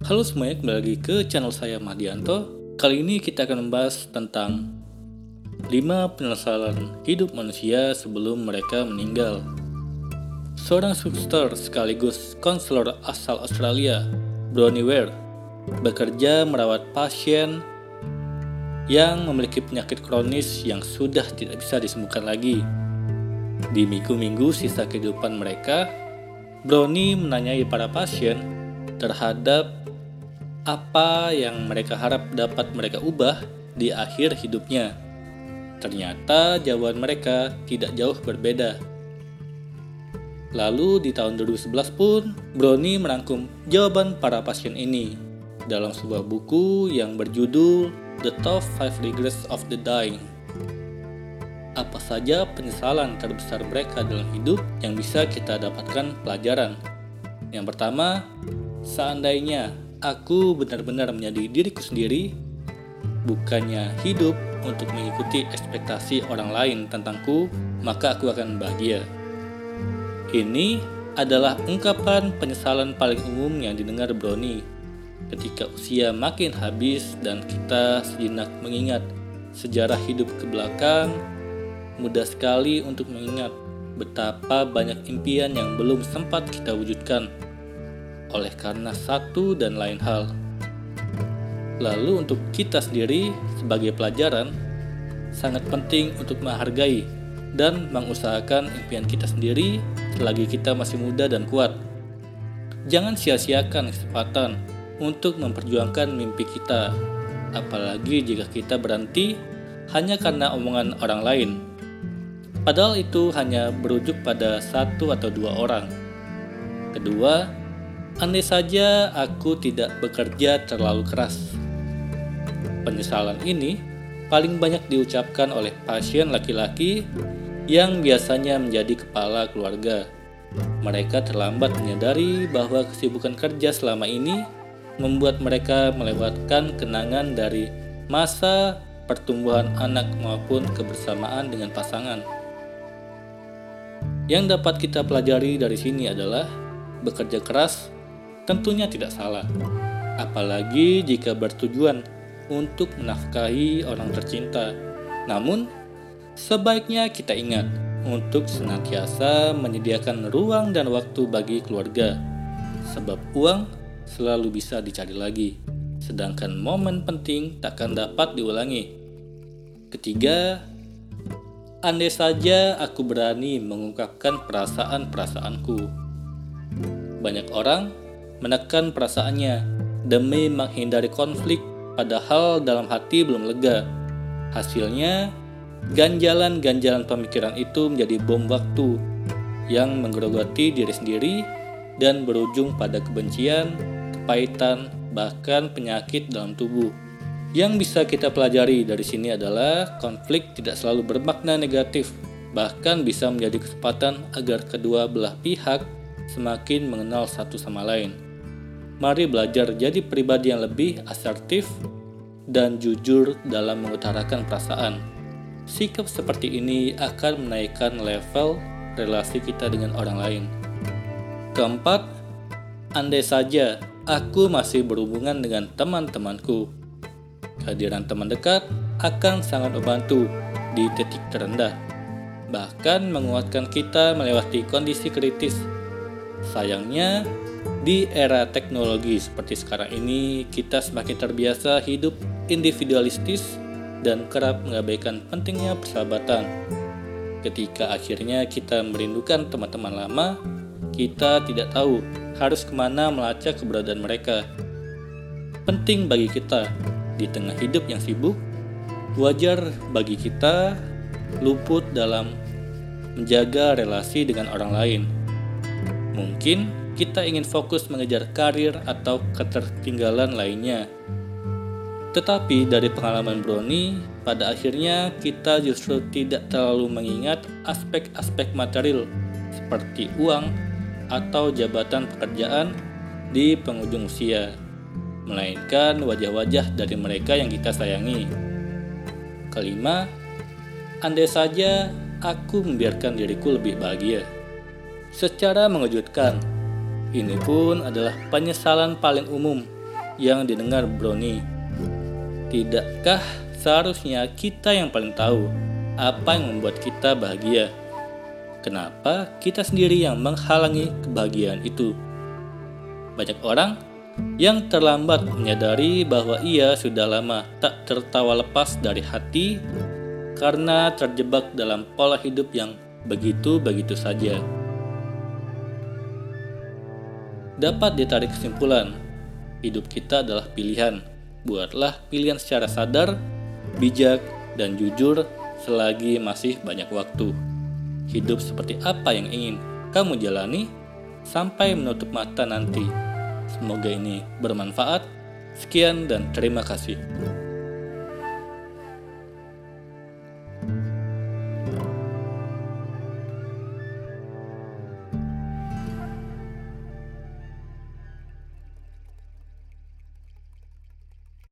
Halo semuanya, kembali lagi ke channel saya Madianto. Kali ini kita akan membahas tentang 5 penyesalan hidup manusia sebelum mereka meninggal. Seorang suster sekaligus konselor asal Australia, Bronnie Ware, bekerja merawat pasien yang memiliki penyakit kronis yang sudah tidak bisa disembuhkan lagi. Di minggu-minggu sisa kehidupan mereka, Brownie menanyai para pasien terhadap apa yang mereka harap dapat mereka ubah di akhir hidupnya. Ternyata jawaban mereka tidak jauh berbeda. Lalu di tahun 2011 pun, Brownie merangkum jawaban para pasien ini dalam sebuah buku yang berjudul The Top 5 Regrets of the Dying. Apa saja penyesalan terbesar mereka dalam hidup yang bisa kita dapatkan pelajaran? Yang pertama, seandainya aku benar-benar menjadi diriku sendiri, bukannya hidup untuk mengikuti ekspektasi orang lain tentangku, maka aku akan bahagia. Ini adalah ungkapan penyesalan paling umum yang didengar Brownie ketika usia makin habis dan kita sejenak mengingat sejarah hidup ke belakang, mudah sekali untuk mengingat betapa banyak impian yang belum sempat kita wujudkan oleh karena satu dan lain hal. Lalu untuk kita sendiri sebagai pelajaran, sangat penting untuk menghargai dan mengusahakan impian kita sendiri selagi kita masih muda dan kuat. Jangan sia-siakan kesempatan untuk memperjuangkan mimpi kita, apalagi jika kita berhenti hanya karena omongan orang lain. Padahal itu hanya berujuk pada satu atau dua orang. Kedua, Andai saja aku tidak bekerja terlalu keras. Penyesalan ini paling banyak diucapkan oleh pasien laki-laki yang biasanya menjadi kepala keluarga. Mereka terlambat menyadari bahwa kesibukan kerja selama ini membuat mereka melewatkan kenangan dari masa pertumbuhan anak maupun kebersamaan dengan pasangan. Yang dapat kita pelajari dari sini adalah bekerja keras tentunya tidak salah. Apalagi jika bertujuan untuk menafkahi orang tercinta. Namun, sebaiknya kita ingat untuk senantiasa menyediakan ruang dan waktu bagi keluarga. Sebab uang selalu bisa dicari lagi, sedangkan momen penting takkan dapat diulangi. Ketiga, andai saja aku berani mengungkapkan perasaan-perasaanku. Banyak orang menekan perasaannya demi menghindari konflik padahal dalam hati belum lega. Hasilnya, ganjalan-ganjalan pemikiran itu menjadi bom waktu yang menggerogoti diri sendiri dan berujung pada kebencian, kepahitan, bahkan penyakit dalam tubuh. Yang bisa kita pelajari dari sini adalah konflik tidak selalu bermakna negatif, bahkan bisa menjadi kesempatan agar kedua belah pihak semakin mengenal satu sama lain. Mari belajar jadi pribadi yang lebih asertif dan jujur dalam mengutarakan perasaan. Sikap seperti ini akan menaikkan level relasi kita dengan orang lain. Keempat, andai saja aku masih berhubungan dengan teman-temanku. Kehadiran teman dekat akan sangat membantu di titik terendah, bahkan menguatkan kita melewati kondisi kritis. Sayangnya, di era teknologi seperti sekarang ini, kita semakin terbiasa hidup individualistis dan kerap mengabaikan pentingnya persahabatan. Ketika akhirnya kita merindukan teman-teman lama, kita tidak tahu harus ke mana melacak keberadaan mereka. Penting bagi kita di tengah hidup yang sibuk, wajar bagi kita luput dalam menjaga relasi dengan orang lain. Mungkin kita ingin fokus mengejar karir atau ketertinggalan lainnya. Tetapi dari pengalaman Brownie, pada akhirnya kita justru tidak terlalu mengingat aspek-aspek material seperti uang atau jabatan pekerjaan di penghujung usia, melainkan wajah-wajah dari mereka yang kita sayangi. Kelima, andai saja aku membiarkan diriku lebih bahagia. Secara mengejutkan, ini pun adalah penyesalan paling umum yang didengar Brownie. Tidakkah seharusnya kita yang paling tahu apa yang membuat kita bahagia? Kenapa kita sendiri yang menghalangi kebahagiaan itu? Banyak orang yang terlambat menyadari bahwa ia sudah lama tak tertawa lepas dari hati karena terjebak dalam pola hidup yang begitu-begitu saja. Dapat ditarik kesimpulan, hidup kita adalah pilihan. Buatlah pilihan secara sadar, bijak, dan jujur selagi masih banyak waktu. Hidup seperti apa yang ingin kamu jalani sampai menutup mata nanti. Semoga ini bermanfaat. Sekian dan terima kasih.